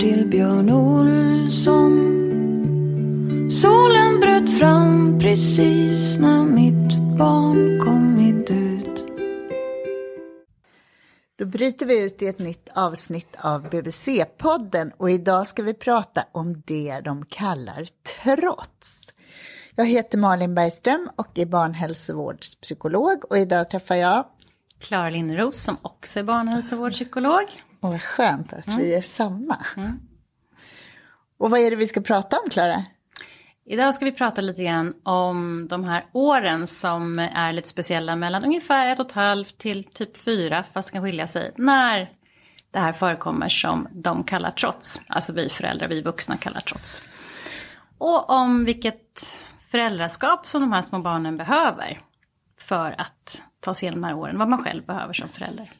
till Björn Olsson. Solen bröt fram precis när mitt barn kommit ut. Då bryter vi ut i ett nytt avsnitt av BBC-podden och idag ska vi prata om det de kallar trots. Jag heter Malin Bergström och är barnhälsovårdspsykolog och idag träffar jag Klara Lindros som också är barnhälsovårdspsykolog. Och vad skönt att mm. vi är samma. Mm. Och vad är det vi ska prata om, Klara? Idag ska vi prata lite grann om de här åren som är lite speciella mellan ungefär ett och ett halvt till typ fyra, fast det kan skilja sig, när det här förekommer som de kallar trots, alltså vi föräldrar, vi vuxna kallar trots. Och om vilket föräldraskap som de här små barnen behöver för att ta sig igenom de här åren, vad man själv behöver som förälder.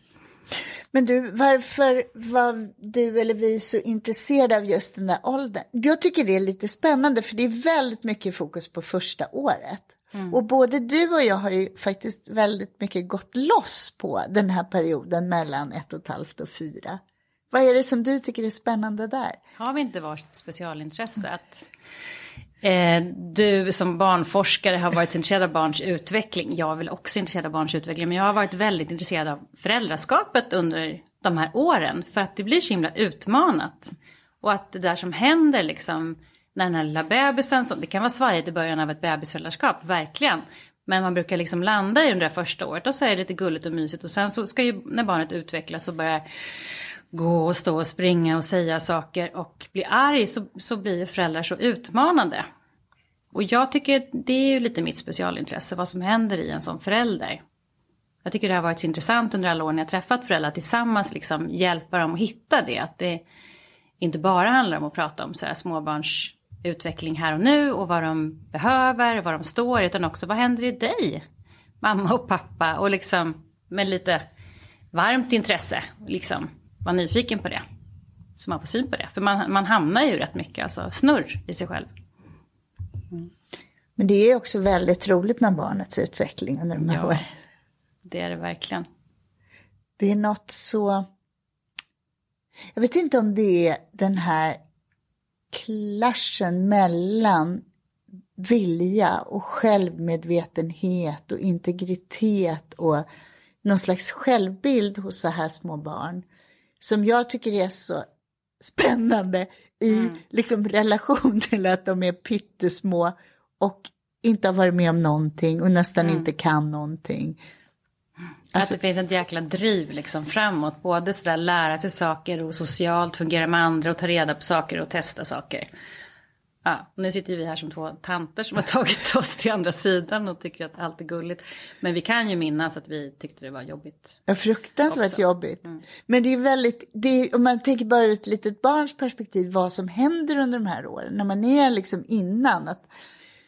Men du, varför var du eller vi så intresserade av just den där åldern? Jag tycker det är lite spännande för det är väldigt mycket fokus på första året. Mm. Och både du och jag har ju faktiskt väldigt mycket gått loss på den här perioden mellan ett och ett halvt och fyra. Vad är det som du tycker är spännande där? Har vi inte varit specialintresse att Eh, du som barnforskare har varit intresserad av barns utveckling. Jag är väl också intresserad av barns utveckling. Men jag har varit väldigt intresserad av föräldraskapet under de här åren. För att det blir så himla utmanat. Och att det där som händer liksom när den här lilla bebisen, som, det kan vara svajigt i början av ett bebisföräldraskap, verkligen. Men man brukar liksom landa i det där första året och så är det lite gulligt och mysigt. Och sen så ska ju när barnet utvecklas och börjar gå och stå och springa och säga saker och bli arg så, så blir föräldrar så utmanande. Och jag tycker det är ju lite mitt specialintresse vad som händer i en sån förälder. Jag tycker det har varit så intressant under alla år när jag träffat föräldrar tillsammans liksom hjälpa dem att hitta det. Att det inte bara handlar om att prata om så här småbarns utveckling här och nu och vad de behöver, vad de står utan också vad händer i dig? Mamma och pappa och liksom med lite varmt intresse liksom vara nyfiken på det. Så man får syn på det. För man, man hamnar ju rätt mycket, alltså snurr i sig själv. Mm. Men det är också väldigt roligt med barnets utveckling under de här ja, åren. det är det verkligen. Det är något så... Jag vet inte om det är den här klaschen mellan vilja och självmedvetenhet och integritet och någon slags självbild hos så här små barn som jag tycker är så spännande i mm. liksom relation till att de är pyttesmå och inte har varit med om någonting och nästan mm. inte kan någonting. Alltså, att det finns ett jäkla driv liksom framåt, både sådär lära sig saker och socialt fungera med andra och ta reda på saker och testa saker. Ja, nu sitter vi här som två tanter som har tagit oss till andra sidan och tycker att allt är gulligt. Men vi kan ju minnas att vi tyckte det var jobbigt. Ja, fruktansvärt också. jobbigt. Mm. Men det är väldigt, det är, om man tänker bara ur ett litet barns perspektiv, vad som händer under de här åren. När man är liksom innan, att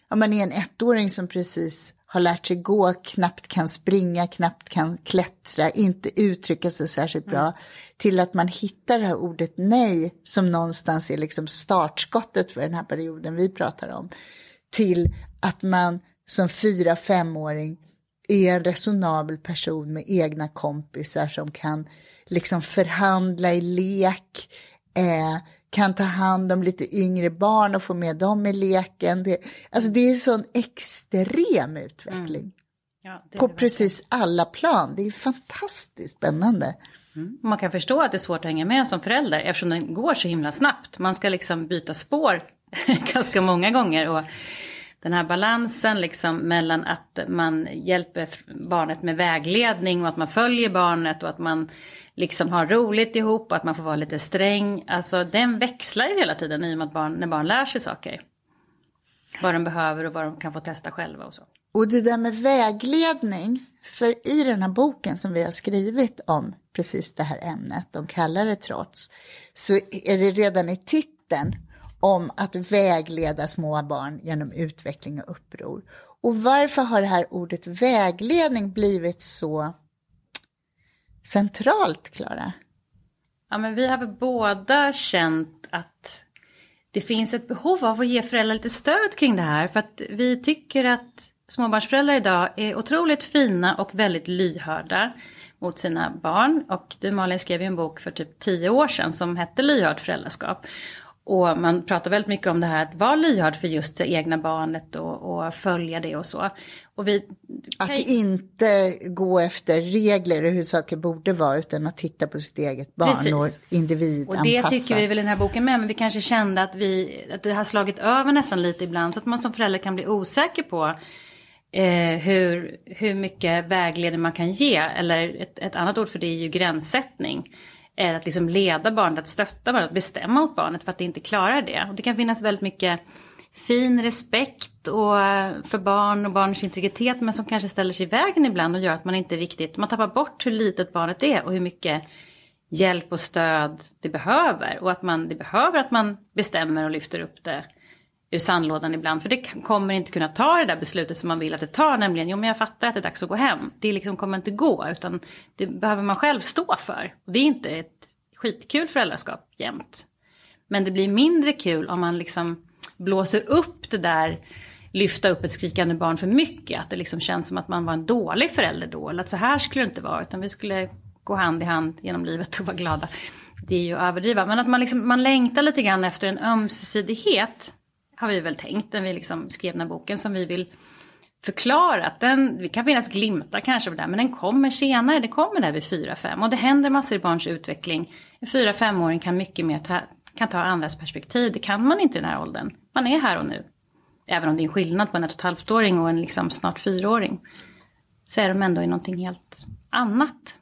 om man är en ettåring som precis har lärt sig gå, knappt kan springa, knappt kan klättra, inte uttrycka sig särskilt bra, mm. till att man hittar det här ordet nej som någonstans är liksom startskottet för den här perioden vi pratar om, till att man som fyra, femåring är en resonabel person med egna kompisar som kan liksom förhandla i lek, eh, kan ta hand om lite yngre barn och få med dem i leken. Det, alltså det är en sån extrem utveckling. Mm. Ja, på precis alla plan. Det är fantastiskt spännande. Mm. Man kan förstå att det är svårt att hänga med som förälder eftersom den går så himla snabbt. Man ska liksom byta spår ganska många gånger. Och den här balansen liksom mellan att man hjälper barnet med vägledning och att man följer barnet och att man liksom har roligt ihop och att man får vara lite sträng. Alltså den växlar ju hela tiden i och med att barn, när barn lär sig saker. Vad de behöver och vad de kan få testa själva och så. Och det där med vägledning, för i den här boken som vi har skrivit om precis det här ämnet, de kallar det trots, så är det redan i titeln om att vägleda små barn genom utveckling och uppror. Och varför har det här ordet vägledning blivit så centralt, Klara? Ja, men vi har väl båda känt att det finns ett behov av att ge föräldrar lite stöd kring det här. För att vi tycker att småbarnsföräldrar idag är otroligt fina och väldigt lyhörda. mot sina barn. Och du Malin skrev ju en bok för typ tio år sedan som hette Lyhört föräldraskap. Och man pratar väldigt mycket om det här att vara lyhörd för just det egna barnet och, och följa det och så. Och vi, att inte gå efter regler hur saker borde vara utan att titta på sitt eget barn Precis. och individanpassa. Och det tycker vi väl i den här boken med, men vi kanske kände att, vi, att det har slagit över nästan lite ibland så att man som förälder kan bli osäker på eh, hur, hur mycket vägledning man kan ge. Eller ett, ett annat ord för det är ju gränssättning. Är att liksom leda barnet, att stötta barnet, att bestämma åt barnet för att det inte klarar det. Och det kan finnas väldigt mycket fin respekt och, eh, för barn och barns integritet men som kanske ställer sig i vägen ibland och gör att man inte riktigt, man tappar bort hur litet barnet är och hur mycket hjälp och stöd det behöver. Och att man, det behöver att man bestämmer och lyfter upp det ur sandlådan ibland. För det kommer inte kunna ta det där beslutet som man vill att det tar. Nämligen, jo men jag fattar att det är dags att gå hem. Det liksom kommer inte gå. Utan det behöver man själv stå för. Och det är inte ett skitkul föräldraskap jämt. Men det blir mindre kul om man liksom blåser upp det där. Lyfta upp ett skrikande barn för mycket. Att det liksom känns som att man var en dålig förälder då. Eller att så här skulle det inte vara. Utan vi skulle gå hand i hand genom livet och vara glada. Det är ju att överdriva. Men att man, liksom, man längtar lite grann efter en ömsesidighet har vi väl tänkt när vi liksom skrev den här boken som vi vill förklara. Att den, det kan finnas glimtar kanske på det men den kommer senare. Det kommer där vid 4-5 och det händer massor i barns utveckling. En 4-5-åring kan mycket mer ta, kan ta andras perspektiv. Det kan man inte i den här åldern. Man är här och nu. Även om det är en skillnad på en ett och ett halvt-åring och en liksom snart fyraåring. Så är de ändå i någonting helt annat.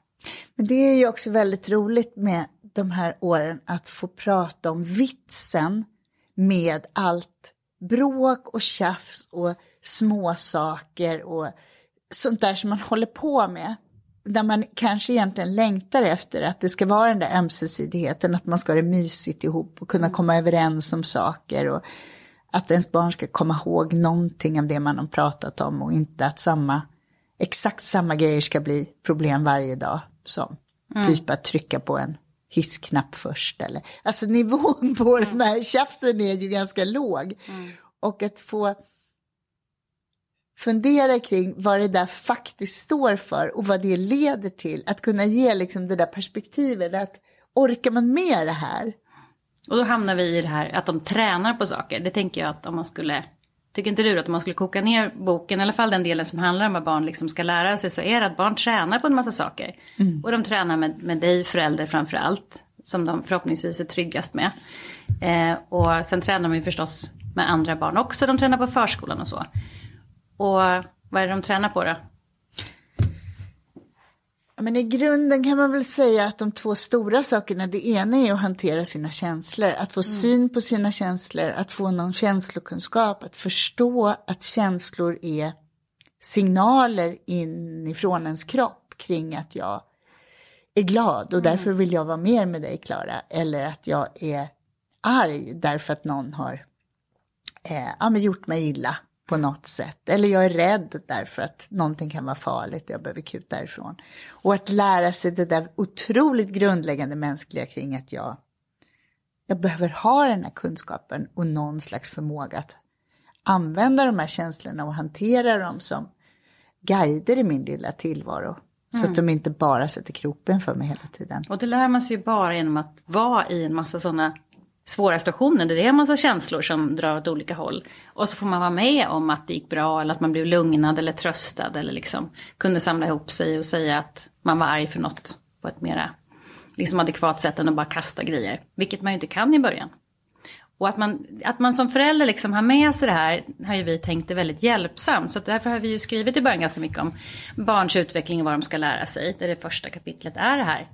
Men det är ju också väldigt roligt med de här åren att få prata om vitsen med allt bråk och tjafs och småsaker och sånt där som man håller på med. Där man kanske egentligen längtar efter att det ska vara den där ömsesidigheten, att man ska ha det mysigt ihop och kunna komma överens om saker och att ens barn ska komma ihåg någonting av det man har pratat om och inte att samma, exakt samma grejer ska bli problem varje dag som mm. typ att trycka på en hissknapp först. Eller, alltså nivån på mm. de här tjafsen är ju ganska låg. Mm. Och att få fundera kring vad det där faktiskt står för och vad det leder till. Att kunna ge liksom det där perspektivet, att orkar man med det här? Och då hamnar vi i det här att de tränar på saker. Det tänker jag att om man skulle, tycker inte du att om man skulle koka ner boken, i alla fall den delen som handlar om vad barn liksom ska lära sig, så är det att barn tränar på en massa saker. Mm. Och de tränar med, med dig förälder framför allt, som de förhoppningsvis är tryggast med. Eh, och sen tränar de ju förstås med andra barn också, de tränar på förskolan och så. Och vad är det de tränar på då? Men i grunden kan man väl säga att de två stora sakerna, det ena är att hantera sina känslor, att få mm. syn på sina känslor, att få någon känslokunskap, att förstå att känslor är signaler inifrån ens kropp kring att jag är glad och mm. därför vill jag vara mer med dig Klara, eller att jag är arg därför att någon har eh, ja, gjort mig illa på något sätt. Eller jag är rädd därför att någonting kan vara farligt och jag behöver kuta därifrån. Och att lära sig det där otroligt grundläggande mänskliga kring att jag, jag behöver ha den här kunskapen och någon slags förmåga att använda de här känslorna och hantera dem som guider i min lilla tillvaro. Mm. Så att mm. de inte bara sätter kroppen för mig hela tiden. Och det lär man sig ju bara genom att vara i en massa sådana svåra situationer där det är en massa känslor som drar åt olika håll. Och så får man vara med om att det gick bra eller att man blev lugnad eller tröstad eller liksom kunde samla ihop sig och säga att man var arg för något på ett mera liksom adekvat sätt än att bara kasta grejer. Vilket man ju inte kan i början. Och att man, att man som förälder liksom har med sig det här har ju vi tänkt är väldigt hjälpsamt. Så därför har vi ju skrivit i början ganska mycket om barns utveckling och vad de ska lära sig. Där det första kapitlet är det här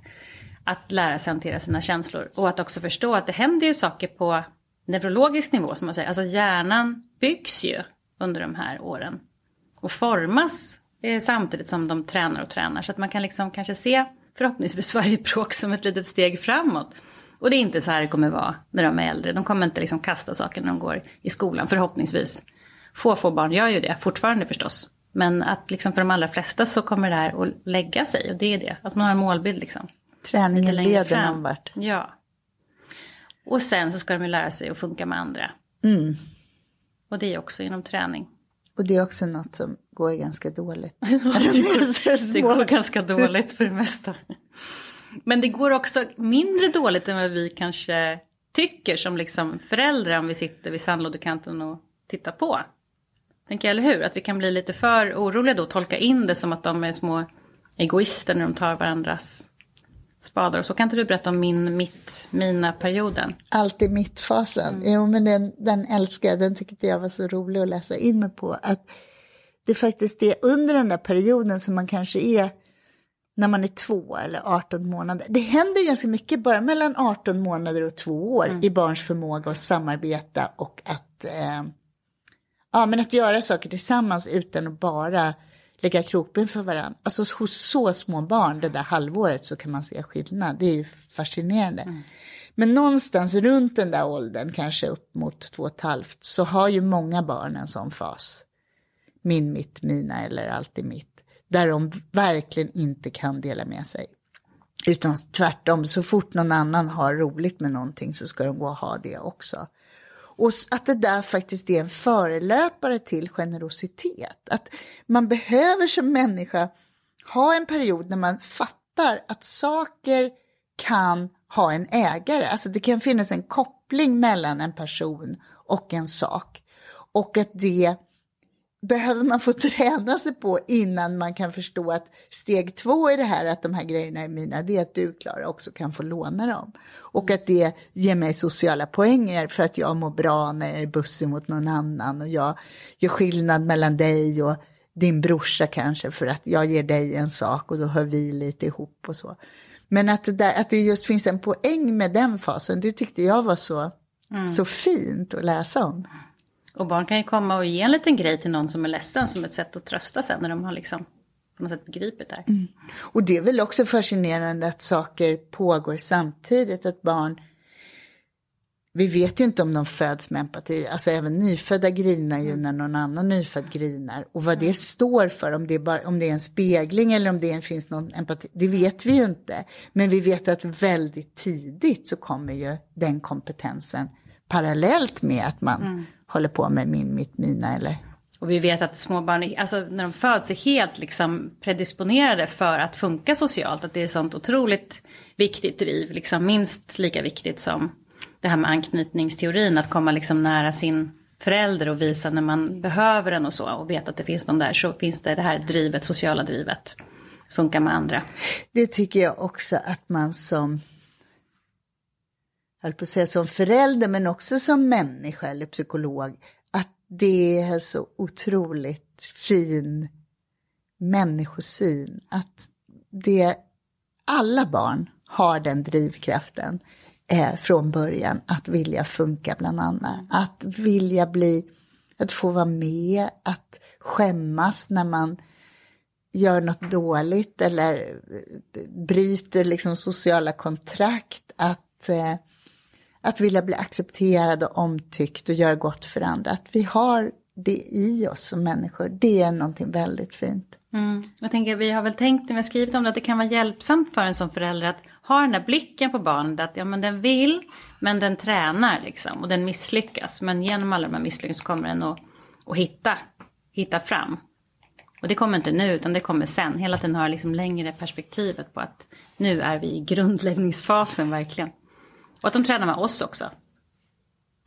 att lära sig hantera sina känslor. Och att också förstå att det händer ju saker på neurologisk nivå som man säger. Alltså hjärnan byggs ju under de här åren. Och formas eh, samtidigt som de tränar och tränar. Så att man kan liksom kanske se förhoppningsvis varje bråk som ett litet steg framåt. Och det är inte så här det kommer vara när de är äldre. De kommer inte liksom kasta saker när de går i skolan, förhoppningsvis. Få, få barn gör ju det, fortfarande förstås. Men att liksom för de allra flesta så kommer det här att lägga sig. Och det är det, att man har en målbild liksom. Träningen leder någon vart. Ja. Och sen så ska de ju lära sig att funka med andra. Mm. Och det är också inom träning. Och det är också något som går ganska dåligt. det går ganska dåligt för det mesta. Men det går också mindre dåligt än vad vi kanske tycker som liksom föräldrar om vi sitter vid sandlådekanten och tittar på. Tänker jag, eller hur? Att vi kan bli lite för oroliga då och tolka in det som att de är små egoister när de tar varandras spadar. Och så kan inte du berätta om min, mitt, mina perioden? Alltid mittfasen. Mm. Jo, men den, den älskar jag. Den tyckte jag var så rolig att läsa in mig på. Att det faktiskt är under den där perioden som man kanske är när man är två eller 18 månader. Det händer ganska mycket bara mellan 18 månader och två år mm. i barns förmåga att samarbeta och att, eh, ja, men att göra saker tillsammans utan att bara lägga krokben för varandra. Alltså hos så små barn, det där halvåret, så kan man se skillnad. Det är ju fascinerande. Mm. Men någonstans runt den där åldern, kanske upp mot två och ett halvt, så har ju många barn en sån fas. Min, mitt, mina eller alltid mitt. Där de verkligen inte kan dela med sig. Utan tvärtom, så fort någon annan har roligt med någonting så ska de gå och ha det också. Och att det där faktiskt är en förelöpare till generositet. Att man behöver som människa ha en period när man fattar att saker kan ha en ägare. Alltså det kan finnas en koppling mellan en person och en sak. Och att det behöver man få träna sig på innan man kan förstå att steg två i det här, att de här grejerna är mina, det är att du Klara också kan få låna dem. Och att det ger mig sociala poänger för att jag mår bra när jag är bussig mot någon annan och jag gör skillnad mellan dig och din brorsa kanske för att jag ger dig en sak och då hör vi lite ihop och så. Men att det, där, att det just finns en poäng med den fasen, det tyckte jag var så, mm. så fint att läsa om. Och barn kan ju komma och ge en liten grej till någon som är ledsen som ett sätt att trösta sig när de har liksom på något sätt begripit det. Mm. Och det är väl också fascinerande att saker pågår samtidigt, att barn vi vet ju inte om de föds med empati, alltså även nyfödda grinar ju mm. när någon annan nyfödd grinar. Och vad det mm. står för, om det, är bara, om det är en spegling eller om det finns någon empati, det vet vi ju inte. Men vi vet att väldigt tidigt så kommer ju den kompetensen parallellt med att man mm håller på med min, mitt, mina eller och vi vet att småbarn, alltså när de föds, är helt liksom predisponerade för att funka socialt. Att det är sånt otroligt viktigt driv, liksom minst lika viktigt som det här med anknytningsteorin. Att komma liksom nära sin förälder och visa när man behöver den och så. Och veta att det finns någon där, så finns det det här drivet, sociala drivet. Funka med andra. Det tycker jag också att man som höll på att säga som förälder men också som människa eller psykolog, att det är så otroligt fin människosyn. Att det, alla barn har den drivkraften eh, från början att vilja funka bland annat. Att vilja bli, att få vara med, att skämmas när man gör något dåligt eller eh, bryter liksom sociala kontrakt. Att eh, att vilja bli accepterad och omtyckt och göra gott för andra. Att vi har det i oss som människor, det är någonting väldigt fint. Mm. Jag tänker, vi har väl tänkt när vi har skrivit om det att det kan vara hjälpsamt för en som förälder att ha den där blicken på barnet att ja men den vill men den tränar liksom och den misslyckas. Men genom alla de här misslyckandena så kommer den att, att hitta, hitta fram. Och det kommer inte nu utan det kommer sen. Hela tiden har liksom längre perspektivet på att nu är vi i grundläggningsfasen verkligen. Och att de tränar med oss också.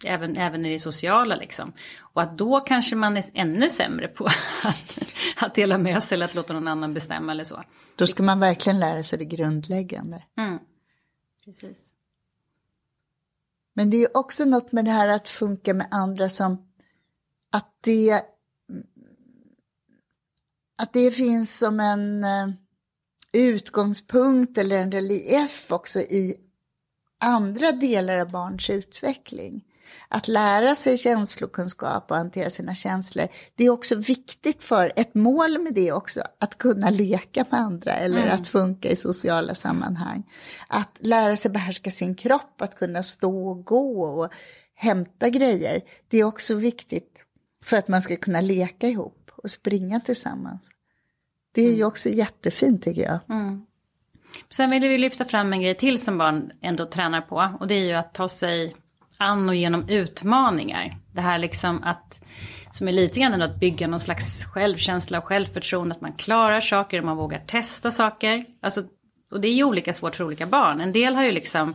Även, även i det sociala liksom. Och att då kanske man är ännu sämre på att, att dela med sig eller att låta någon annan bestämma eller så. Då ska man verkligen lära sig det grundläggande. Mm. Precis. Men det är också något med det här att funka med andra som att det att det finns som en eh, utgångspunkt eller en relief också i andra delar av barns utveckling. Att lära sig känslokunskap och hantera sina känslor, det är också viktigt för ett mål med det också, att kunna leka med andra eller mm. att funka i sociala sammanhang. Att lära sig behärska sin kropp, att kunna stå och gå och hämta grejer, det är också viktigt för att man ska kunna leka ihop och springa tillsammans. Det är ju mm. också jättefint tycker jag. Mm. Sen vill vi lyfta fram en grej till som barn ändå tränar på och det är ju att ta sig an och genom utmaningar. Det här liksom att, som är lite grann att bygga någon slags självkänsla och självförtroende, att man klarar saker och man vågar testa saker. Alltså, och det är ju olika svårt för olika barn. En del har ju liksom,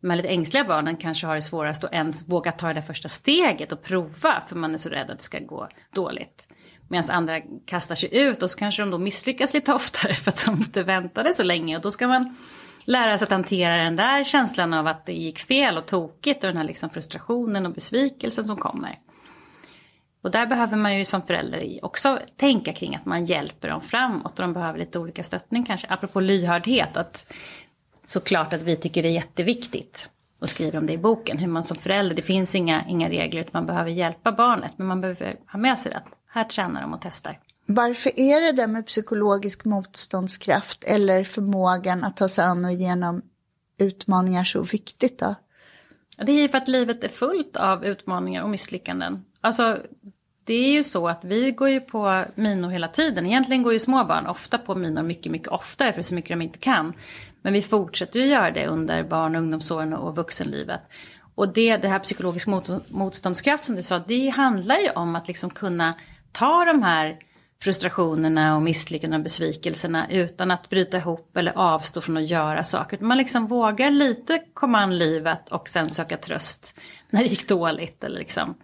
de här lite ängsliga barnen kanske har det svårast att ens våga ta det där första steget och prova, för man är så rädd att det ska gå dåligt. Medan andra kastar sig ut och så kanske de då misslyckas lite oftare för att de inte väntade så länge. Och då ska man lära sig att hantera den där känslan av att det gick fel och tokigt och den här liksom frustrationen och besvikelsen som kommer. Och där behöver man ju som förälder också tänka kring att man hjälper dem framåt och de behöver lite olika stöttning kanske. Apropå lyhördhet, att såklart att vi tycker det är jätteviktigt och skriver om det i boken, hur man som förälder, det finns inga, inga regler utan man behöver hjälpa barnet men man behöver ha med sig att här tränar de och testar. Varför är det där med psykologisk motståndskraft eller förmågan att ta sig an och igenom utmaningar så viktigt då? Det är ju för att livet är fullt av utmaningar och misslyckanden. Alltså, det är ju så att vi går ju på minor hela tiden. Egentligen går ju små barn ofta på minor mycket, mycket oftare för så mycket de inte kan. Men vi fortsätter ju göra det under barn och ungdomsåren och vuxenlivet. Och det, det här psykologisk mot, motståndskraft som du sa, det handlar ju om att liksom kunna ta de här frustrationerna och misslyckandena och besvikelserna utan att bryta ihop eller avstå från att göra saker. Man liksom vågar lite komma an livet och sen söka tröst när det gick dåligt. Eller liksom,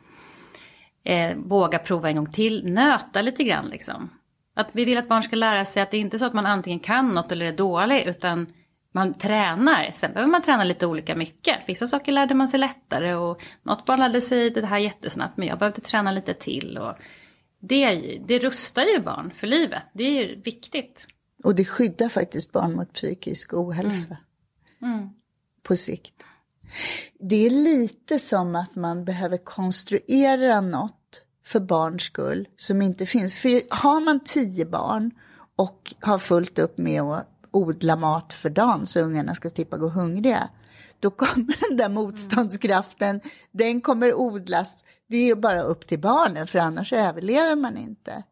eh, våga prova en gång till, nöta lite grann liksom. Att vi vill att barn ska lära sig att det är inte så att man antingen kan något eller är dålig utan man tränar. Sen behöver man träna lite olika mycket. Vissa saker lärde man sig lättare och något barn lärde sig det här jättesnabbt men jag behövde träna lite till. Och det, det rustar ju barn för livet. Det är viktigt. Och det skyddar faktiskt barn mot psykisk ohälsa. Mm. Mm. På sikt. Det är lite som att man behöver konstruera något för barns skull som inte finns. För har man tio barn och har fullt upp med att odla mat för dagen så ungarna ska slippa gå hungriga, då kommer den där motståndskraften, den kommer odlas det är bara upp till barnen för annars överlever man inte.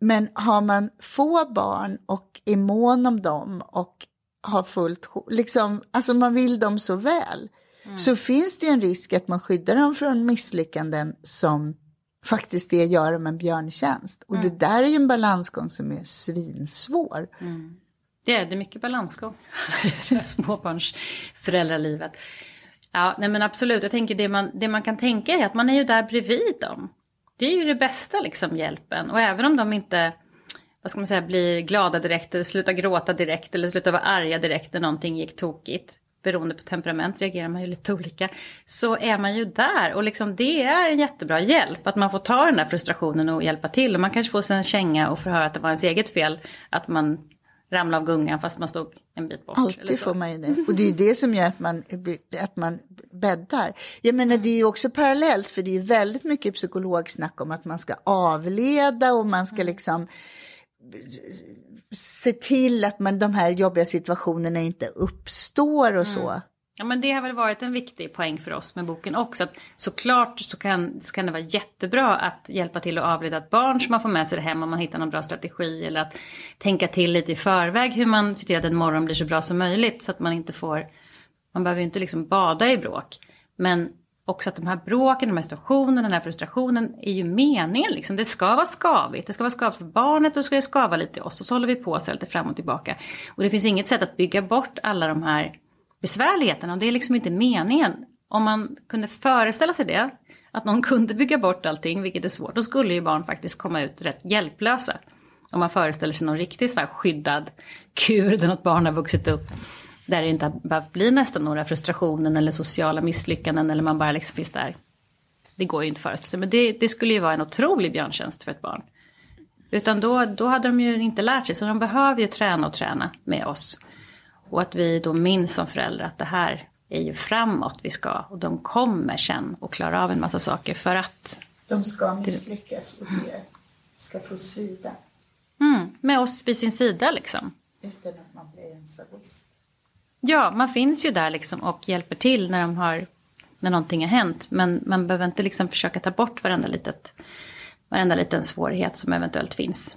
Men har man få barn och är mån om dem och har fullt, liksom, alltså man vill dem så väl, mm. så finns det en risk att man skyddar dem från misslyckanden som faktiskt det gör dem en björntjänst. Och mm. det där är ju en balansgång som är svinsvår. Mm. Det är det, mycket balansgång. småbarnsföräldralivet. Ja, nej men absolut. Jag tänker det man, det man kan tänka är att man är ju där bredvid dem. Det är ju det bästa liksom hjälpen. Och även om de inte, vad ska man säga, blir glada direkt eller slutar gråta direkt eller slutar vara arga direkt när någonting gick tokigt. Beroende på temperament reagerar man ju lite olika. Så är man ju där och liksom det är en jättebra hjälp. Att man får ta den där frustrationen och hjälpa till. Och man kanske får sig en känga och får höra att det var ens eget fel. Att man ramla av gungan fast man stod en bit bort. Alltid får man ju det. Och det är det som gör att man, att man bäddar. Jag menar det är ju också parallellt för det är ju väldigt mycket psykologsnack om att man ska avleda och man ska liksom se till att man, de här jobbiga situationerna inte uppstår och så. Mm. Ja men det har väl varit en viktig poäng för oss med boken också. Att såklart så kan, så kan det vara jättebra att hjälpa till att avleda ett barn som man får med sig det hem om man hittar någon bra strategi. Eller att tänka till lite i förväg hur man ser till att en morgon blir så bra som möjligt. Så att man inte får, man behöver ju inte liksom bada i bråk. Men också att de här bråken, de här situationerna, den här frustrationen är ju meningen. Liksom. Det ska vara skavigt. Det ska vara skavigt för barnet och det ska skava lite i oss. Och så håller vi på så lite fram och tillbaka. Och det finns inget sätt att bygga bort alla de här besvärligheterna och det är liksom inte meningen. Om man kunde föreställa sig det, att någon kunde bygga bort allting, vilket är svårt, då skulle ju barn faktiskt komma ut rätt hjälplösa. Om man föreställer sig någon riktigt så skyddad kur där något barn har vuxit upp. Där det inte har behövt bli nästan några frustrationer eller sociala misslyckanden eller man bara liksom finns där. Det går ju inte att föreställa sig, men det, det skulle ju vara en otrolig björntjänst för ett barn. Utan då, då hade de ju inte lärt sig, så de behöver ju träna och träna med oss. Och att vi då minns som föräldrar att det här är ju framåt vi ska och de kommer sen och klara av en massa saker för att de ska misslyckas och det ska få svida. Mm, med oss vid sin sida liksom. Utan att man blir en sadist. Ja, man finns ju där liksom och hjälper till när de har när någonting har hänt. Men man behöver inte liksom försöka ta bort varenda, litet, varenda liten svårighet som eventuellt finns.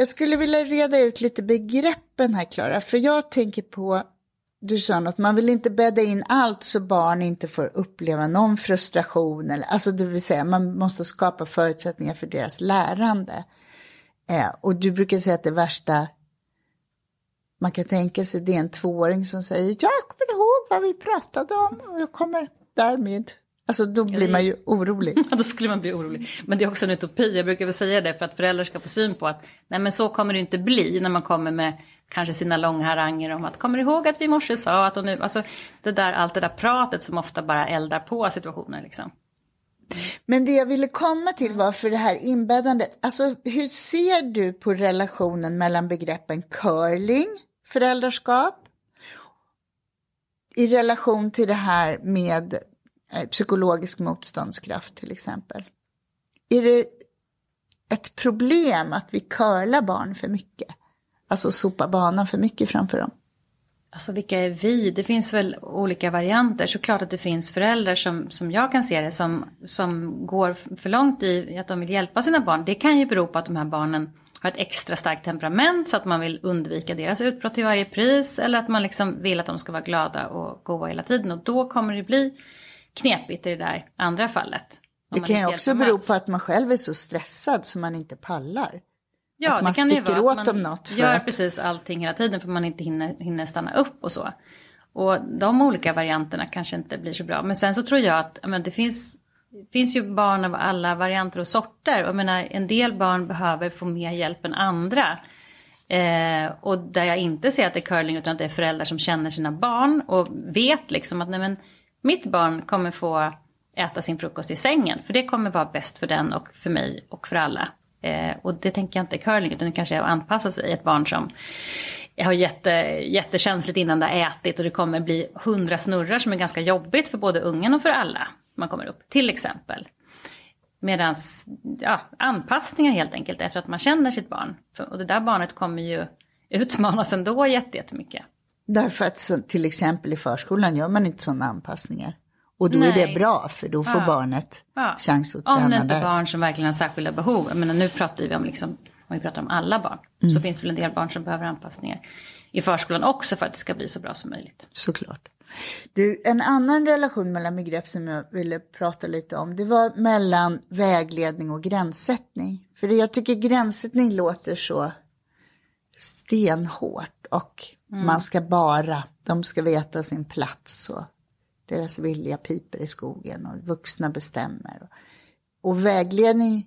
Jag skulle vilja reda ut lite begreppen här, Klara, för jag tänker på du sa något, man vill inte bädda in allt så barn inte får uppleva någon frustration. Eller, alltså det vill säga man måste skapa förutsättningar för deras lärande. Eh, och du brukar säga att det värsta man kan tänka sig det är en tvååring som säger jag kommer ihåg vad vi pratade om och jag kommer därmed Alltså då blir man ju orolig. Ja, då skulle man bli orolig. Men det är också en utopi, jag brukar väl säga det för att föräldrar ska få syn på att nej men så kommer det inte bli när man kommer med kanske sina långa haranger om att kommer du ihåg att vi i morse sa att och nu, alltså det där, allt det där pratet som ofta bara eldar på situationer liksom. Men det jag ville komma till var för det här inbäddandet, alltså hur ser du på relationen mellan begreppen curling, föräldraskap, i relation till det här med Eh, psykologisk motståndskraft till exempel? Är det ett problem att vi curlar barn för mycket? Alltså sopa banan för mycket framför dem? Alltså vilka är vi? Det finns väl olika varianter. Såklart att det finns föräldrar som, som jag kan se det som, som går för långt i att de vill hjälpa sina barn. Det kan ju bero på att de här barnen har ett extra starkt temperament så att man vill undvika deras utbrott till varje pris. Eller att man liksom vill att de ska vara glada och goa hela tiden. Och då kommer det bli knepigt i det där andra fallet. Det kan ju också bero på att man själv är så stressad så man inte pallar. Ja, att man det kan sticker ju vara åt man något för gör att- precis allting hela tiden för man inte hinner, hinner stanna upp och så. Och de olika varianterna kanske inte blir så bra. Men sen så tror jag att menar, det finns, det finns ju barn av alla varianter och sorter. Och jag menar, en del barn behöver få mer hjälp än andra. Eh, och där jag inte ser att det är curling utan att det är föräldrar som känner sina barn och vet liksom att nej men, mitt barn kommer få äta sin frukost i sängen. För det kommer vara bäst för den och för mig och för alla. Eh, och det tänker jag inte curling utan det kanske är att anpassa sig. Ett barn som har jätte, jättekänsligt innan det har ätit och det kommer bli hundra snurrar som är ganska jobbigt för både ungen och för alla. Man kommer upp till exempel. Medan ja, anpassningar helt enkelt efter att man känner sitt barn. Och det där barnet kommer ju utmanas ändå jätte- jättemycket. Därför att så, till exempel i förskolan gör man inte sådana anpassningar. Och då är det Nej. bra för då får Ja. barnet Ja. chans att Om det träna inte är där. barn som verkligen har särskilda behov. Jag menar, nu pratar vi om, liksom, om vi pratar om alla barn. Mm. Så finns det väl en del barn som behöver anpassningar i förskolan också för att det ska bli så bra som möjligt. Såklart. Du, en annan relation mellan begrepp som jag ville prata lite om, det var mellan vägledning och gränssättning. För jag tycker gränssättning låter så stenhårt och man ska bara, de ska veta sin plats och deras vilja piper i skogen och vuxna bestämmer. Och vägledning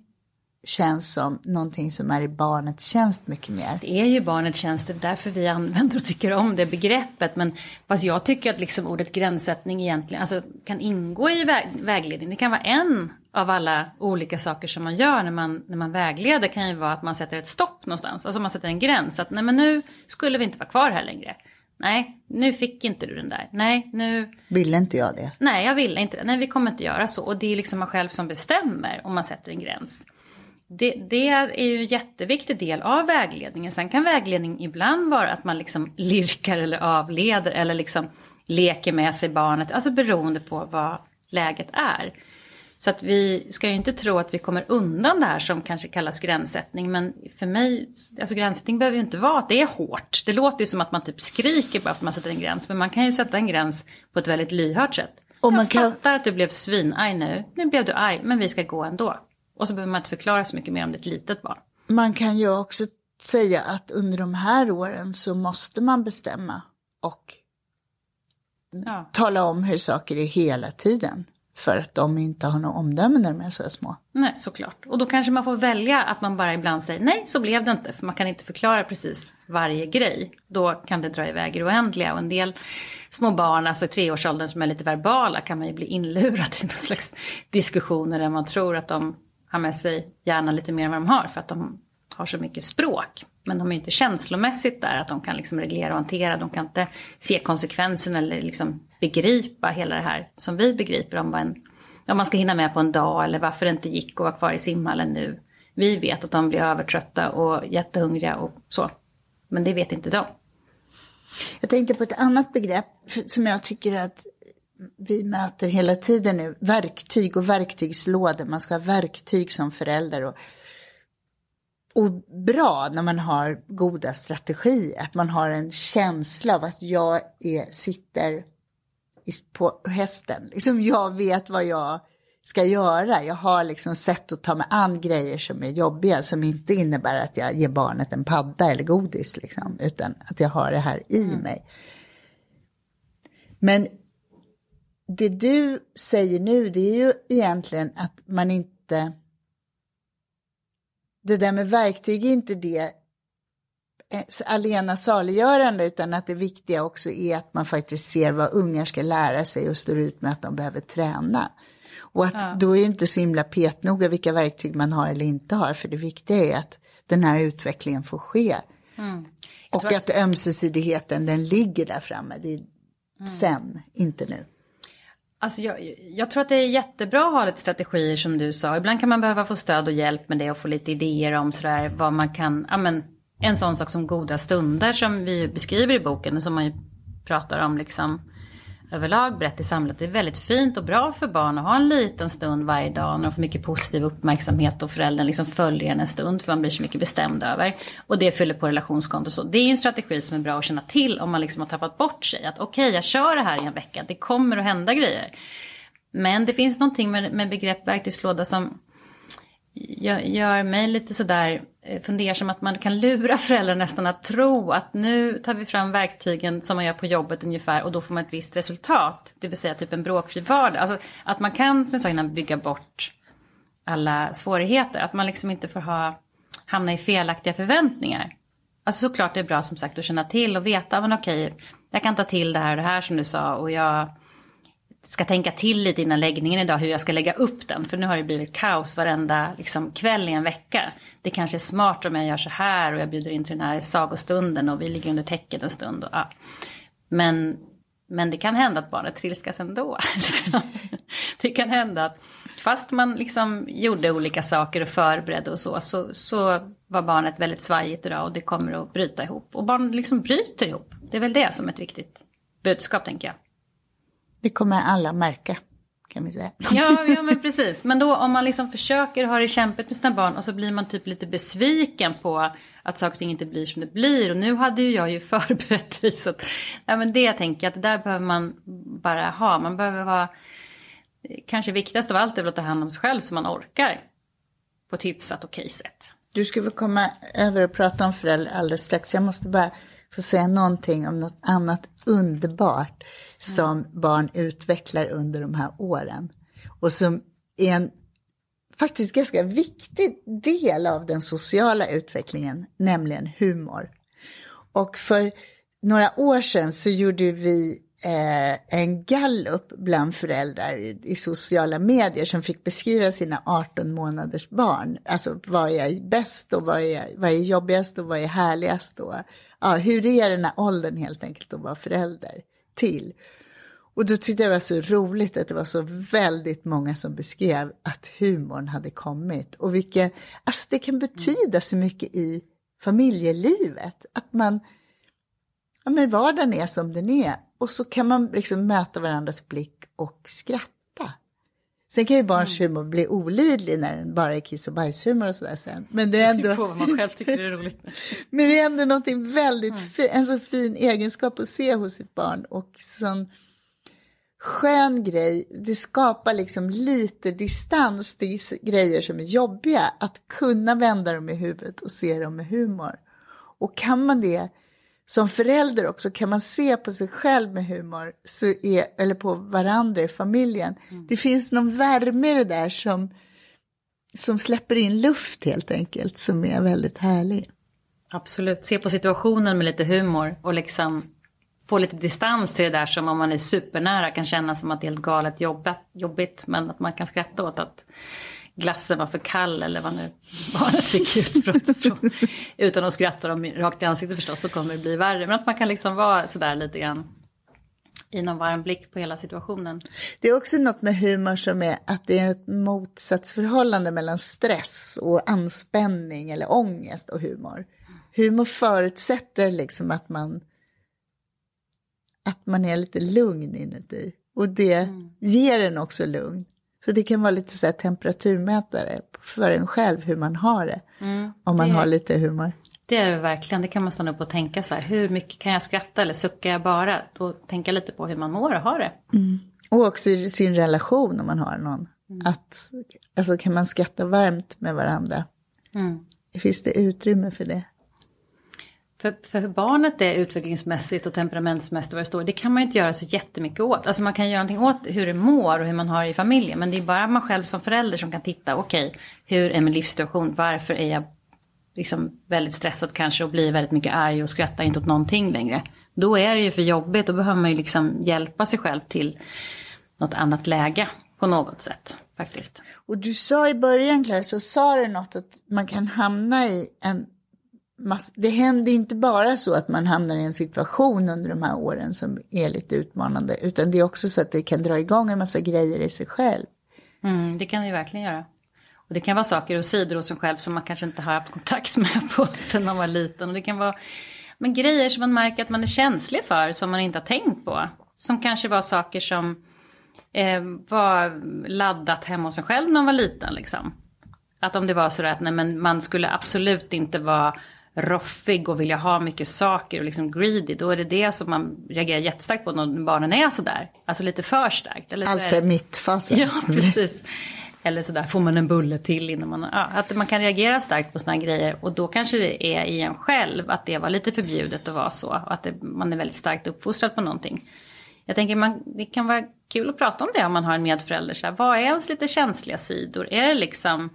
känns som någonting som är i barnets tjänst mycket mer. Det är ju barnets tjänst, det är därför vi använder och tycker om det begreppet. Men fast jag tycker att liksom ordet gränssättning egentligen alltså, kan ingå i väg, vägledning. Det kan vara en av alla olika saker som man gör när man, när man vägleder. kan ju vara att man sätter ett stopp någonstans. Alltså man sätter en gräns. Att nej men nu skulle vi inte vara kvar här längre. Nej, nu fick inte du den där. Nej, nu... Ville inte jag det? Nej, jag ville inte det. Nej, vi kommer inte göra så. Och det är liksom man själv som bestämmer om man sätter en gräns. Det, det är ju en jätteviktig del av vägledningen. Sen kan vägledning ibland vara att man liksom lirkar eller avleder eller liksom leker med sig barnet. Alltså beroende på vad läget är. Så att vi ska ju inte tro att vi kommer undan det här som kanske kallas gränssättning. Men för mig, alltså gränssättning behöver ju inte vara att det är hårt. Det låter ju som att man typ skriker bara för att man sätter en gräns. Men man kan ju sätta en gräns på ett väldigt lyhört sätt. Och man jag fattar att du blev svinarg nu. Nu blev du arg, men vi ska gå ändå. Och så behöver man inte förklara så mycket mer om det är ett litet barn. Man kan ju också säga att under de här åren så måste man bestämma och Ja. tala om hur saker är hela tiden. För att de inte har något omdöme när de är så små. Nej, såklart. Och då kanske man får välja att man bara ibland säger nej, så blev det inte. För man kan inte förklara precis varje grej. Då kan det dra iväg i det oändliga. Och en del små barn, alltså i treårsåldern som är lite verbala, kan man ju bli inlurad i någon slags diskussioner där man tror att de har med sig gärna lite mer än vad de har. För att de har så mycket språk. Men de är inte känslomässigt där att de kan liksom reglera och hantera. De kan inte se konsekvenserna eller liksom begripa hela det här som vi begriper om vad en om man ska hinna med på en dag eller varför det inte gick att vara kvar i simhallen nu. Vi vet att de blir övertrötta och jättehungriga och så. Men det vet inte de. Jag tänkte på ett annat begrepp som jag tycker att vi möter hela tiden nu. Verktyg och verktygslådor. Man ska ha verktyg som förälder. Och och bra när man har goda strategier. Att man har en känsla av att jag är, sitter på hästen. Liksom jag vet vad jag ska göra. Jag har liksom sätt att ta mig an grejer som är jobbiga som inte innebär att jag ger barnet en padda eller godis liksom, utan att jag har det här i mm. mig. Men det du säger nu det är ju egentligen att man inte det där med verktyg är inte det alena saliggörande utan att det viktiga också är att man faktiskt ser vad ungar ska lära sig och står ut med att de behöver träna. Och att ja. då är det inte så himla petnoga vilka verktyg man har eller inte har för det viktiga är att den här utvecklingen får ske. Mm. Och att... att ömsesidigheten den ligger där framme, det är mm. sen, inte nu. Alltså jag, jag, tror att det är jättebra att ha lite strategier som du sa. Ibland kan man behöva få stöd och hjälp med det och få lite idéer om sådär vad man kan, ja men en sån sak som goda stunder som vi beskriver i boken, som man ju pratar om liksom överlag brett i samhället. Det är väldigt fint och bra för barn att ha en liten stund varje dag när de får mycket positiv uppmärksamhet och föräldern liksom följer en en stund för man blir så mycket bestämd över. Och det fyller på relationskonto. Så det är en strategi som är bra att känna till om man liksom har tappat bort sig. Att okej, okay, jag kör det här i en vecka, det kommer att hända grejer. Men det finns någonting med, med begrepp verktygslåda som gör mig lite sådär eh, fundersam att man kan lura föräldrar nästan att tro att nu tar vi fram verktygen som man gör på jobbet ungefär och då får man ett visst resultat. Det vill säga typ en bråkfri vardag. Alltså att man kan som jag sa innan bygga bort alla svårigheter. Att man liksom inte får ha, hamna i felaktiga förväntningar. Alltså såklart det är bra som sagt att känna till och veta, ah, men okej, jag kan ta till det här och det här som du sa och jag ska tänka till lite innan läggningen idag hur jag ska lägga upp den. För nu har det blivit kaos varenda liksom, kväll i en vecka. Det kanske är smart om jag gör så här och jag bjuder in till den här sagostunden och vi ligger under täcket en stund. Och, ja. men, men det kan hända att barnet trilskas ändå. Liksom. Det kan hända att fast man liksom gjorde olika saker och förberedde och så, så, så var barnet väldigt svajigt idag och det kommer att bryta ihop. Och barn liksom bryter ihop. Det är väl det som är ett viktigt budskap tänker jag. Det kommer alla märka. Kan vi säga. Ja, ja men precis. Men då om man liksom försöker ha det kämpigt med sina barn och så blir man typ lite besviken på att saker och ting inte blir som det blir. Och nu hade ju jag ju förberett mig så att, ja men det tänker jag att det där behöver man bara ha. Man behöver vara, kanske viktigast av allt är väl att ta hand om sig själv så man orkar på ett hyfsat okej sätt. Du ska få komma över och prata om föräldrar alldeles strax. Jag måste bara få säga någonting om något annat underbart som barn utvecklar under de här åren. Och som är en faktiskt ganska viktig del av den sociala utvecklingen, nämligen humor. Och för några år sedan så gjorde vi eh, en gallup bland föräldrar i sociala medier som fick beskriva sina 18 månaders barn. Alltså vad är bäst och vad är, vad är jobbigast och vad är härligast och ja, hur är den här åldern helt enkelt att vara förälder till. Och då tyckte jag det var så roligt att det var så väldigt många som beskrev att humorn hade kommit. Och vilken, alltså det kan betyda så mycket i familjelivet. Att man, ja men vardagen är som den är. Och så kan man liksom möta varandras blick och skratta. Sen kan ju barns mm. humor bli olidlig när den bara är kiss och bajshumor och sådär sen. Men det är ändå... Det vad man själv tycker är roligt. Men det är ändå någonting väldigt mm. fin, en så fin egenskap att se hos sitt barn och sån skön grej. Det skapar liksom lite distans till grejer som är jobbiga. Att kunna vända dem i huvudet och se dem med humor. Och kan man det som förälder också, kan man se på sig själv med humor, så är, eller på varandra i familjen. Mm. Det finns någon värme i det där som, som släpper in luft helt enkelt, som är väldigt härlig. Absolut, se på situationen med lite humor och liksom få lite distans till det där som om man är supernära kan kännas som att det är helt galet jobbigt, men att man kan skratta åt att glassen var för kall eller vad nu barnet fick utbrott Utan att skratta dem rakt i ansiktet förstås, då kommer det bli värre. Men att man kan liksom vara sådär lite grann i någon varm blick på hela situationen. Det är också något med humor som är att det är ett motsatsförhållande mellan stress och anspänning eller ångest och humor. Humor förutsätter liksom att man att man är lite lugn inuti och det mm. ger en också lugn. Så det kan vara lite så temperaturmätare för en själv hur man har det. om man det- har lite humor. Det är det verkligen, det kan man stanna upp och tänka så här, hur mycket kan jag skratta eller suckar jag bara? Då tänka lite på hur man mår och har det. Och också i sin relation om man har någon. Att, alltså kan man skratta varmt med varandra? Finns det utrymme för det? För, för hur barnet är utvecklingsmässigt och temperamentsmässigt vad det står, det kan man ju inte göra så jättemycket åt. Alltså man kan göra någonting åt hur det mår och hur man har det i familjen. Men det är bara man själv som förälder som kan titta, okej, hur är min livssituation? Varför är jag liksom väldigt stressad kanske och blir väldigt mycket arg och skrattar inte åt någonting längre. Då är det ju för jobbigt, då behöver man ju liksom hjälpa sig själv till något annat läge på något sätt faktiskt. Och du sa i början, Claire, så sa du något att man kan hamna i en. Det händer inte bara så att man hamnar i en situation under de här åren som är lite utmanande, utan det är också så att det kan dra igång en massa grejer i sig själv. Mm, det kan det ju verkligen göra. Och det kan vara saker och sidor hos en själv som man kanske inte har haft kontakt med på sen man var liten. Och det kan vara men grejer som man märker att man är känslig för som man inte har tänkt på. Som kanske var saker som eh, var laddat hemma hos en själv när man var liten. Liksom. Att om det var så att nej, men man skulle absolut inte vara roffig och vilja ha mycket saker och liksom greedy. Då är det det som man reagerar jättestarkt på när barnen är sådär. Alltså lite för starkt. Eller Allt är är mitt-fasen. Ja, precis. Eller sådär, får man en bulle till innan man... Ja, att man kan reagera starkt på sådana grejer. Och då kanske det är i en själv att det var lite förbjudet att vara så. Och att det, man är väldigt starkt uppfostrad på någonting. Jag tänker man, det kan vara kul att prata om det om man har en medförälder. Så här, vad är ens lite känsliga sidor? Är det liksom...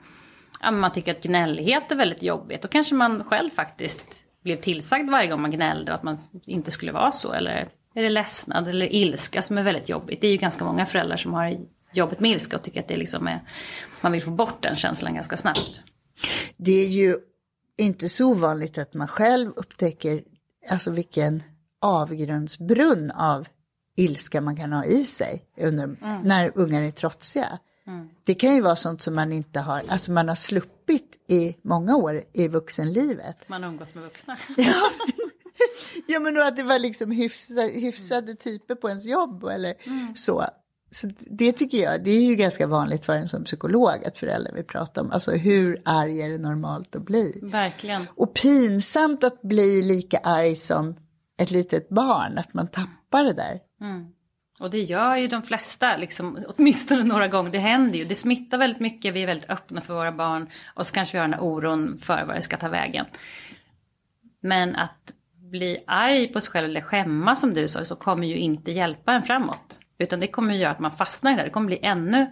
Ja, man tycker att gnällighet är väldigt jobbigt. Då kanske man själv faktiskt blev tillsagd varje gång man gnällde och att man inte skulle vara så. Eller är det ledsnad eller ilska som är väldigt jobbigt. Det är ju ganska många föräldrar som har jobbet med ilska och tycker att det liksom är, man vill få bort den känslan ganska snabbt. Det är ju inte så ovanligt att man själv upptäcker alltså vilken avgrundsbrunn av ilska man kan ha i sig under, när ungar är trotsiga. Det kan ju vara sånt som man inte har, alltså man har sluppit i många år i vuxenlivet. Man umgås med vuxna. Ja, ja men då att det var liksom hyfsade, hyfsade typer på ens jobb eller så. Så det tycker jag, det är ju ganska vanligt för en som psykolog att föräldrar vill prata om. Alltså hur arg är det normalt att bli? Verkligen. Och pinsamt att bli lika arg som ett litet barn, att man tappar det där. Och det gör ju de flesta, liksom, åtminstone några gånger. Det händer ju, det smittar väldigt mycket, vi är väldigt öppna för våra barn. Och så kanske vi har den här oron för vad det ska ta vägen. Men att bli arg på sig själv eller skämma som du sa, så kommer ju inte hjälpa en framåt. Utan det kommer ju göra att man fastnar i det, det kommer bli ännu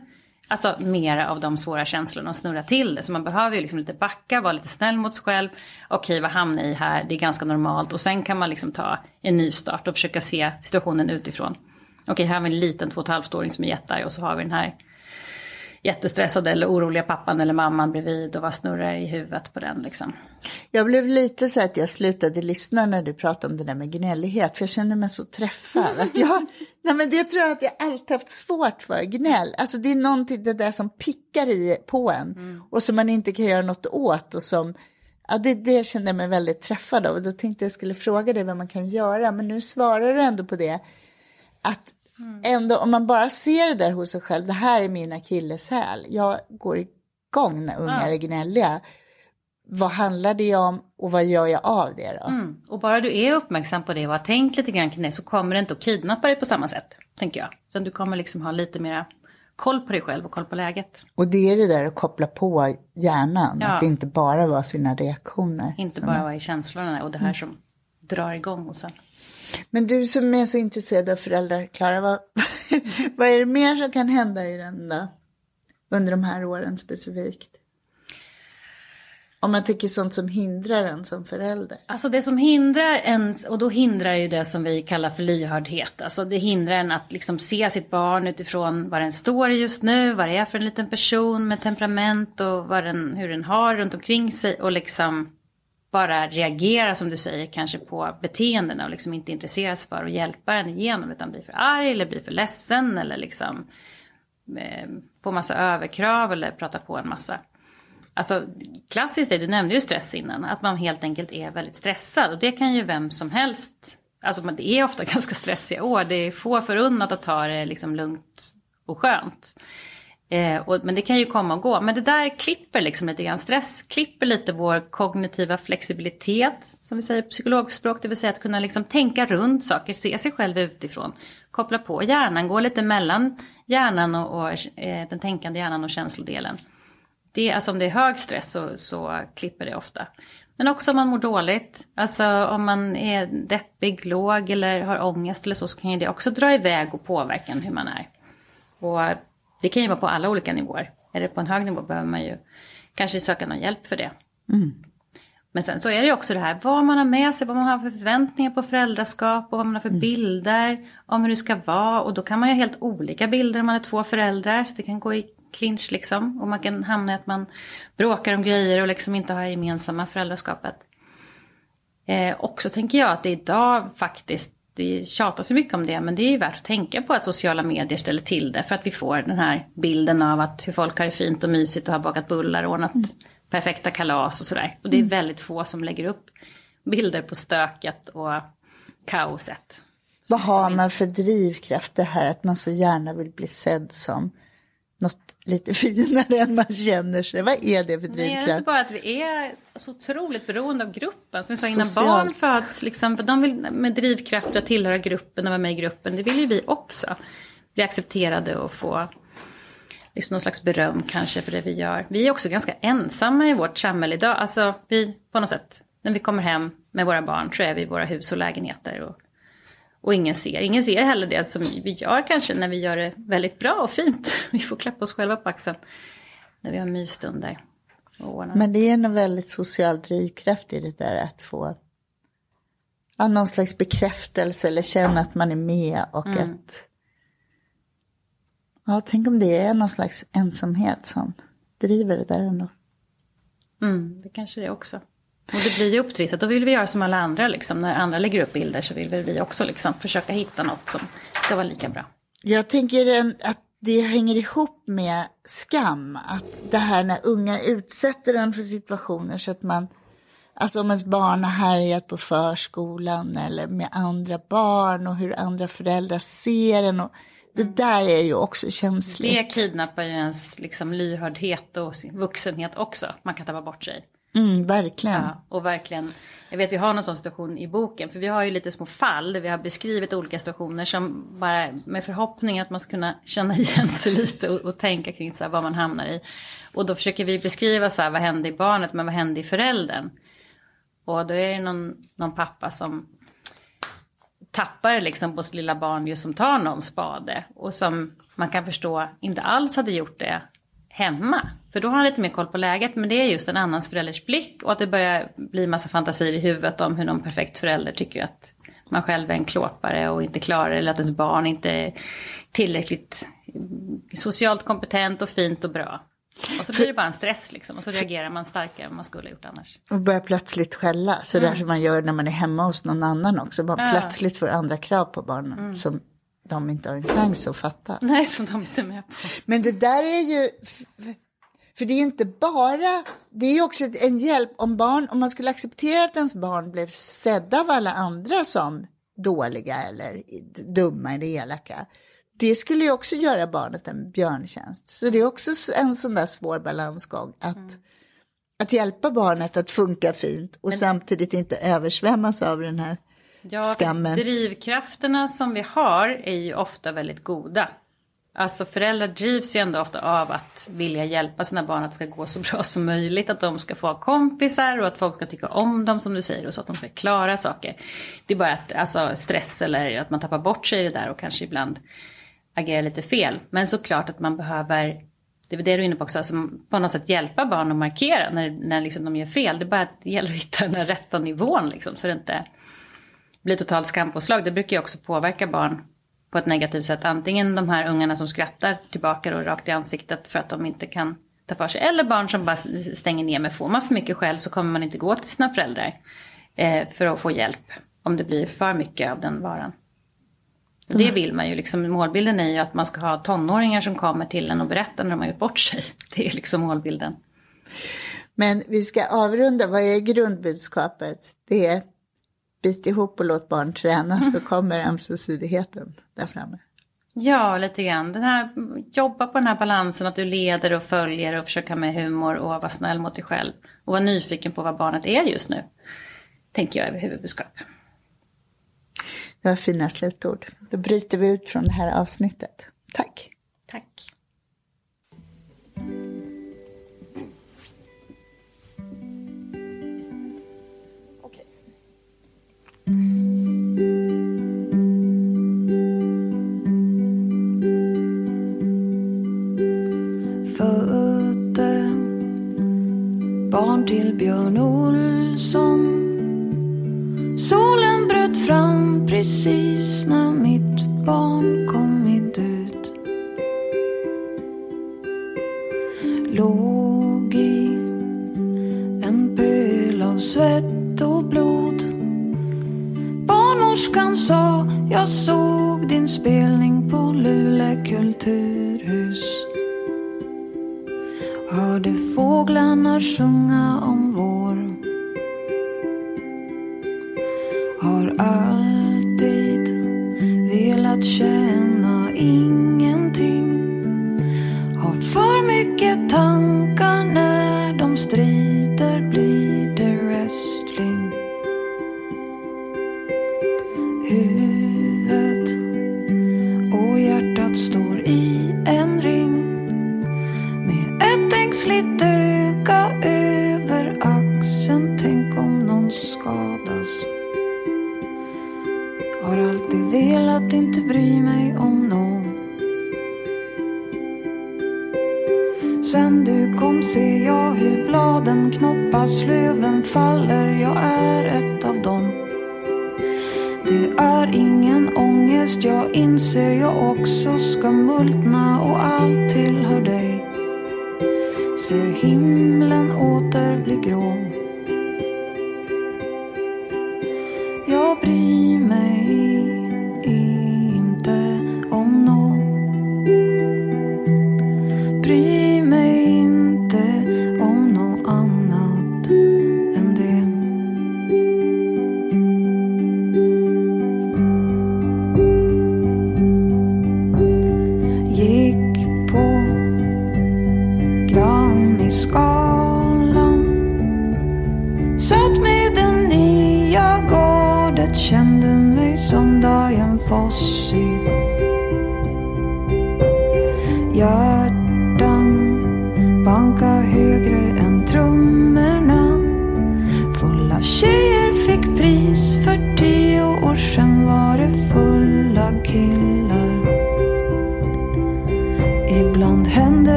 Alltså mera av de svåra känslorna och snurra till det. Så man behöver ju liksom lite backa, vara lite snäll mot sig själv. Okej, vad hamnar jag i här? Det är ganska normalt. Och sen kan man liksom ta en ny start och försöka se situationen utifrån. Okej, här har vi en liten två och ett halvt-åring som är jättearg och så har vi den här jättestressade eller oroliga pappan eller mamman bredvid och vad snurrar i huvudet på den liksom. Jag blev lite så att jag slutade lyssna när du pratade om det där med gnällighet, för jag kände mig så träffad. Att jag, nej men det tror jag att jag alltid haft svårt för, gnäll. Alltså det är någonting det där som pickar i på en och som man inte kan göra något åt och som, ja det, det kände jag mig väldigt träffad av och då tänkte jag skulle fråga dig vad man kan göra, men nu svarar du ändå på det. Att ändå om man bara ser det där hos sig själv, det här är min akilleshäl, jag går igång när ungar är gnälliga. Vad handlar det om och vad gör jag av det då? Mm. Och bara du är uppmärksam på det och har tänkt lite grann kring det så kommer det inte att kidnappa dig på samma sätt, tänker jag. Utan du kommer liksom ha lite mera koll på dig själv och koll på läget. Och det är det där att koppla på hjärnan, Ja. att inte bara vara sina reaktioner. Inte bara vara i känslorna och det här som drar igång och sen. Men du som är så intresserad av föräldrar, Klara, vad, vad är det mer som kan hända i den då? Under de här åren specifikt? Om man tänker sånt som hindrar en som förälder. Alltså det som hindrar en, och då hindrar ju det som vi kallar för lyhördhet. Alltså det hindrar en att liksom se sitt barn utifrån vad den står i just nu, vad det är för en liten person med temperament och vad den, hur den har runt omkring sig och liksom bara reagera som du säger kanske på beteendena och liksom inte intresseras för att hjälpa en igenom utan blir för arg eller blir för ledsen eller liksom eh, får massa överkrav eller pratar på en massa. Alltså klassiskt är, du nämnde ju stress innan, att man helt enkelt är väldigt stressad. Och det kan ju vem som helst, alltså men det är ofta ganska stressiga år. Det är få förunnat att ta det liksom lugnt och skönt. Eh, och, men det kan ju komma och gå. Men det där klipper liksom lite grann. Stress klipper lite vår kognitiva flexibilitet, som vi säger på psykologspråk. Det vill säga att kunna liksom tänka runt saker, se sig själv utifrån. Koppla på hjärnan, gå lite mellan hjärnan och, och eh, den tänkande hjärnan och känslodelen. Det, alltså om det är hög stress så, så klipper det ofta. Men också om man mår dåligt, alltså om man är deppig, låg eller har ångest eller så, så kan ju det också dra iväg och påverka hur man är. Och det kan ju vara på alla olika nivåer. Är det på en hög nivå behöver man ju kanske söka någon hjälp för det. Mm. Men sen så är det ju också det här vad man har med sig, vad man har för förväntningar på föräldraskap och vad man har för mm. bilder om hur det ska vara. Och då kan man ju ha helt olika bilder om man är två föräldrar. Så det kan gå i clinch liksom. Och man kan hamna i att man bråkar om grejer och liksom inte har gemensamma föräldraskapet. Eh, också tänker jag att det idag faktiskt, det tjatas så mycket om det, men det är ju värt att tänka på att sociala medier ställer till det. För att vi får den här bilden av att hur folk har det fint och mysigt och har bakat bullar och ordnat mm. perfekta kalas och sådär. Och det är mm. väldigt få som lägger upp bilder på stöket och kaoset. Vad har man för drivkraft det här att man så gärna vill bli sedd som något lite finare än man känner sig. Vad är det för drivkraft? Det är inte bara att vi är så otroligt beroende av gruppen. Som vi sa innan, Socialt. barn föds liksom, för de vill med drivkrafter tillhöra gruppen och vara med i gruppen. Det vill ju vi också. Bli accepterade och få liksom någon slags beröm kanske för det vi gör. Vi är också ganska ensamma i vårt samhälle idag. Alltså vi, på något sätt, när vi kommer hem med våra barn så är vi i våra hus och lägenheter. Och och ingen ser. Ingen ser heller det som vi gör kanske när vi gör det väldigt bra och fint. Vi får klappa oss själva på axeln när vi har mysstunder. Men det är en väldigt social drivkraft i det där att få ja, någon slags bekräftelse eller känna att man är med och mm. att... Ja, tänk om det är någon slags ensamhet som driver det där ändå. Mm, det kanske det är också. Och det blir ju upptrissat, då vill vi göra som alla andra. Liksom. När andra lägger upp bilder så vill vi också liksom försöka hitta något som ska vara lika bra. Jag tänker att det hänger ihop med skam. Att det här när ungar utsätter en för situationer så att man Alltså om ens barn har härjat på förskolan eller med andra barn och hur andra föräldrar ser en. Och det där är ju också känsligt. Det kidnappar ju ens liksom lyhördhet och vuxenhet också. Man kan tappa bort sig. Mm, verkligen. Ja, och verkligen. Jag vet vi har någon sån situation i boken. För vi har ju lite små fall där vi har beskrivit olika situationer som bara med förhoppning att man ska kunna känna igen sig lite och, och tänka kring så här, vad man hamnar i. Och då försöker vi beskriva så här, vad hände i barnet men vad hände i föräldern. Och då är det någon, någon pappa som tappar liksom på sitt lilla barn just som tar någon spade. Och som man kan förstå inte alls hade gjort det hemma. För då har han lite mer koll på läget. Men det är just en annans förälders blick. Och att det börjar bli massa fantasier i huvudet om hur någon perfekt förälder tycker att man själv är en klåpare och inte klarar Eller att ens barn inte är tillräckligt socialt kompetent och fint och bra. Och så blir det bara en stress liksom. Och så reagerar man starkare än man skulle ha gjort annars. Och börjar plötsligt skälla. Så mm. där som man gör när man är hemma hos någon annan också. Man ja. plötsligt får andra krav på barnen. Mm. Som de inte har en chans att fatta. Nej, som de inte är med på. Men det där är ju, för det är ju inte bara, det är ju också en hjälp om barn, om man skulle acceptera att ens barn blev sedda av alla andra som dåliga eller dumma eller elaka. Det skulle ju också göra barnet en björntjänst. Så det är också en sån där svår balansgång att, mm. att hjälpa barnet att funka fint och Men... samtidigt inte översvämmas av den här Ja, skammen. drivkrafterna som vi har är ju ofta väldigt goda. Alltså föräldrar drivs ju ändå ofta av att vilja hjälpa sina barn att det ska gå så bra som möjligt. Att de ska få kompisar och att folk ska tycka om dem som du säger och så att de ska klara saker. Det är bara att alltså, stress eller att man tappar bort sig i det där och kanske ibland agerar lite fel. Men såklart att man behöver, det är det du är inne på också, alltså på något sätt hjälpa barn att markera när, när liksom de gör fel. Det är bara att det gäller att hitta den rätta nivån liksom så det inte blir totalt skampåslag, det brukar ju också påverka barn på ett negativt sätt. Antingen de här ungarna som skrattar tillbaka och rakt i ansiktet för att de inte kan ta för sig. Eller barn som bara stänger ner. Men får man för mycket skäll så kommer man inte gå till sina föräldrar eh, för att få hjälp. Om det blir för mycket av den varan. Mm. Det vill man ju. Liksom, målbilden är ju att man ska ha tonåringar som kommer till en och berättar när de har gjort bort sig. Det är liksom målbilden. Men vi ska avrunda. Vad är grundbudskapet? Det är bit ihop och låt barn träna så mm. kommer ömsesidigheten där framme. Ja, lite grann. Den här, jobba på den här balansen att du leder och följer och försöker med humor och vara snäll mot dig själv. Och vara nyfiken på vad barnet är just nu. Tänker jag över huvudbudskap. Det var fina slutord. Då bryter vi ut från det här avsnittet. Tack. Tack. Födde barn till Björn Olsson. Solen bröt fram precis när mitt jag såg din spelning på Luleå kulturhus. Hörde fåglarna sjunga om